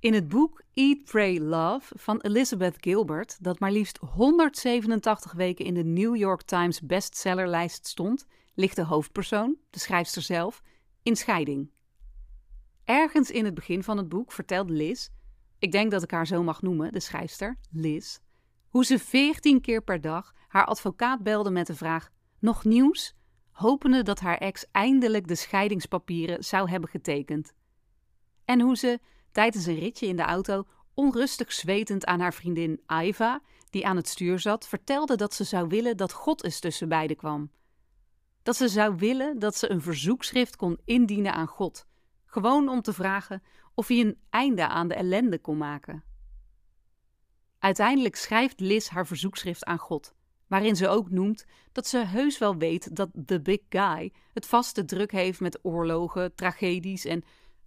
In het boek Eat, Pray, Love van Elizabeth Gilbert, dat maar liefst 187 weken in de New York Times bestsellerlijst stond, ligt de hoofdpersoon, de schrijfster zelf, in scheiding. Ergens in het begin van het boek vertelt Liz, ik denk dat ik haar zo mag noemen, de schrijfster, Liz, hoe ze 14 keer per dag haar advocaat belde met de vraag: Nog nieuws? hopende dat haar ex eindelijk de scheidingspapieren zou hebben getekend. En hoe ze tijdens een ritje in de auto onrustig zwetend aan haar vriendin Aiva, die aan het stuur zat, vertelde dat ze zou willen dat God eens tussen beiden kwam. Dat ze zou willen dat ze een verzoekschrift kon indienen aan God, gewoon om te vragen of hij een einde aan de ellende kon maken. Uiteindelijk schrijft Liz haar verzoekschrift aan God, waarin ze ook noemt dat ze heus wel weet dat The Big Guy het vaste druk heeft met oorlogen, tragedies en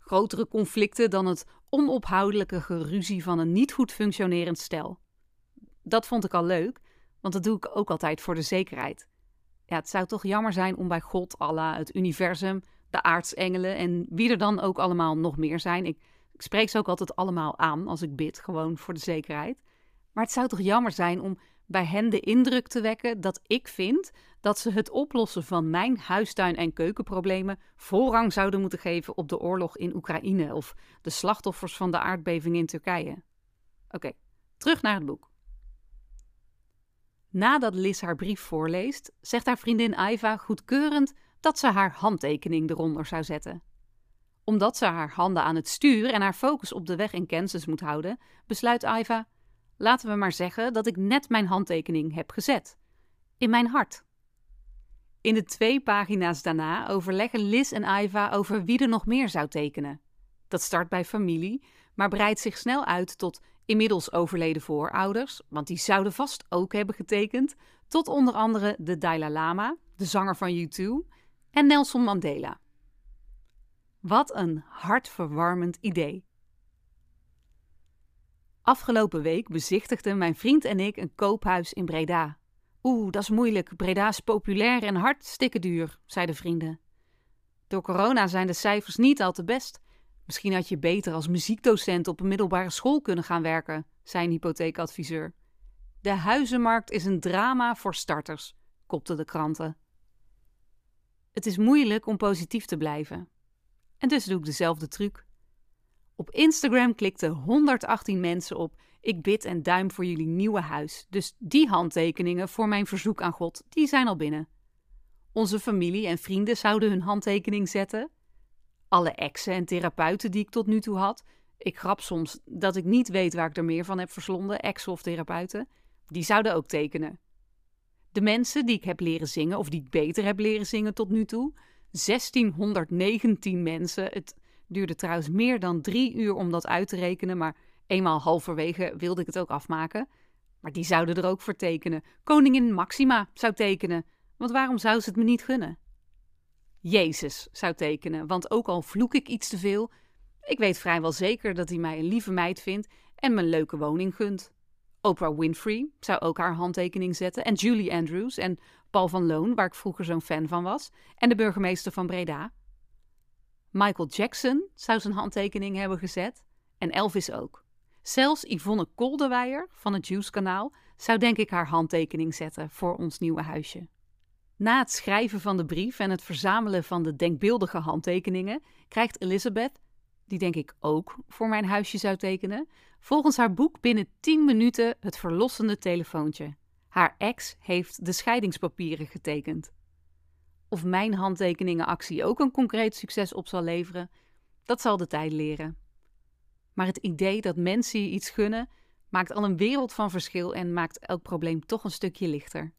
grotere conflicten dan het onophoudelijke geruzie van een niet goed functionerend stel. Dat vond ik al leuk, want dat doe ik ook altijd voor de zekerheid. Ja, het zou toch jammer zijn om bij God, Allah, het universum, de aartsengelen en wie er dan ook allemaal nog meer zijn. Ik, ik spreek ze ook altijd allemaal aan als ik bid, gewoon voor de zekerheid. Maar het zou toch jammer zijn om bij hen de indruk te wekken dat ik vind dat ze het oplossen van mijn huistuin- en keukenproblemen voorrang zouden moeten geven op de oorlog in Oekraïne of de slachtoffers van de aardbeving in Turkije. Oké, terug naar het boek. Nadat Liz haar brief voorleest, zegt haar vriendin Aiva goedkeurend dat ze haar handtekening eronder zou zetten. Omdat ze haar handen aan het stuur en haar focus op de weg in Kansas moet houden, besluit Aiva: laten we maar zeggen dat ik net mijn handtekening heb gezet. In mijn hart. In de twee pagina's daarna overleggen Liz en Aiva over wie er nog meer zou tekenen. Dat start bij familie, maar breidt zich snel uit tot inmiddels overleden voorouders, want die zouden vast ook hebben getekend, tot onder andere de Dalai Lama, de zanger van U2, en Nelson Mandela. Wat een hartverwarmend idee. Afgelopen week bezichtigden mijn vriend en ik een koophuis in Breda. Oeh, dat is moeilijk. Breda is populair en hartstikke duur, zeiden vrienden. Door corona zijn de cijfers niet al te best. Misschien had je beter als muziekdocent op een middelbare school kunnen gaan werken, zei een hypotheekadviseur. De huizenmarkt is een drama voor starters, kopten de kranten. Het is moeilijk om positief te blijven. En dus doe ik dezelfde truc. Op Instagram klikten 118 mensen op ik bid en duim voor jullie nieuwe huis. Dus die handtekeningen voor mijn verzoek aan God, die zijn al binnen. Onze familie en vrienden zouden hun handtekening zetten. Alle exen en therapeuten die ik tot nu toe had. Ik grap soms dat ik niet weet waar ik er meer van heb verslonden, exen of therapeuten. Die zouden ook tekenen. De mensen die ik heb leren zingen, of die ik beter heb leren zingen tot nu toe. 1619 mensen. Het duurde trouwens meer dan drie uur om dat uit te rekenen, maar eenmaal halverwege wilde ik het ook afmaken. Maar die zouden er ook voor tekenen. Koningin Maxima zou tekenen, want waarom zou ze het me niet gunnen? Jezus zou tekenen, want ook al vloek ik iets te veel, ik weet vrijwel zeker dat hij mij een lieve meid vindt en me leuke woning gunt. Oprah Winfrey zou ook haar handtekening zetten. En Julie Andrews en Paul van Loon, waar ik vroeger zo'n fan van was. En de burgemeester van Breda. Michael Jackson zou zijn handtekening hebben gezet. En Elvis ook. Zelfs Yvonne Kolderweijer van het Juice-kanaal zou denk ik haar handtekening zetten voor ons nieuwe huisje. Na het schrijven van de brief en het verzamelen van de denkbeeldige handtekeningen krijgt Elizabeth, die denk ik ook voor mijn huisje zou tekenen, volgens haar boek binnen 10 minuten het verlossende telefoontje. Haar ex heeft de scheidingspapieren getekend. Of mijn handtekeningenactie ook een concreet succes op zal leveren, dat zal de tijd leren. Maar het idee dat mensen je iets gunnen, maakt al een wereld van verschil en maakt elk probleem toch een stukje lichter.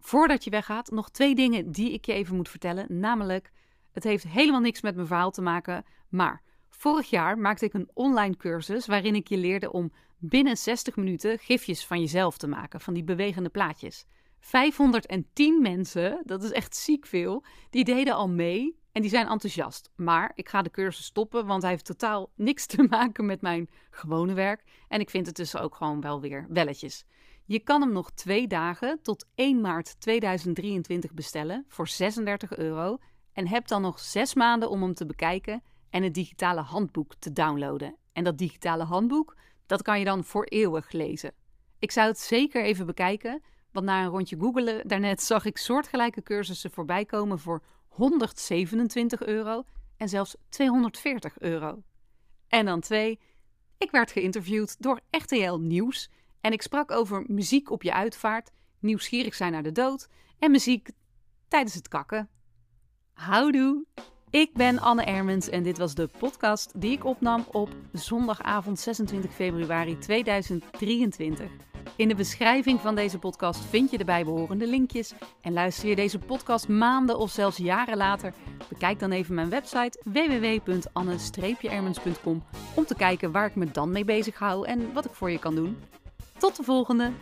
Voordat je weggaat, nog twee dingen die ik je even moet vertellen. Namelijk, het heeft helemaal niks met mijn verhaal te maken, maar vorig jaar maakte ik een online cursus waarin ik je leerde om binnen 60 minuten gifjes van jezelf te maken, van die bewegende plaatjes. 510 mensen, dat is echt ziek veel, die deden al mee en die zijn enthousiast. Maar ik ga de cursus stoppen, want hij heeft totaal niks te maken met mijn gewone werk. En ik vind het dus ook gewoon wel weer welletjes. Je kan hem nog twee dagen tot 1 maart 2023 bestellen voor 36 euro. En heb dan nog zes maanden om hem te bekijken en het digitale handboek te downloaden. En dat digitale handboek, dat kan je dan voor eeuwig lezen. Ik zou het zeker even bekijken, want na een rondje googelen daarnet zag ik soortgelijke cursussen voorbij komen voor 127 euro en zelfs 240 euro. En dan twee, ik werd geïnterviewd door RTL Nieuws en ik sprak over muziek op je uitvaart, nieuwsgierig zijn naar de dood en muziek tijdens het kakken. Houdoe! Ik ben Anne Ermens en dit was de podcast die ik opnam op zondagavond 26 februari 2023. In de beschrijving van deze podcast vind je de bijbehorende linkjes. En luister je deze podcast maanden of zelfs jaren later, bekijk dan even mijn website www.anne-ermens.com om te kijken waar ik me dan mee bezig hou en wat ik voor je kan doen. Tot de volgende!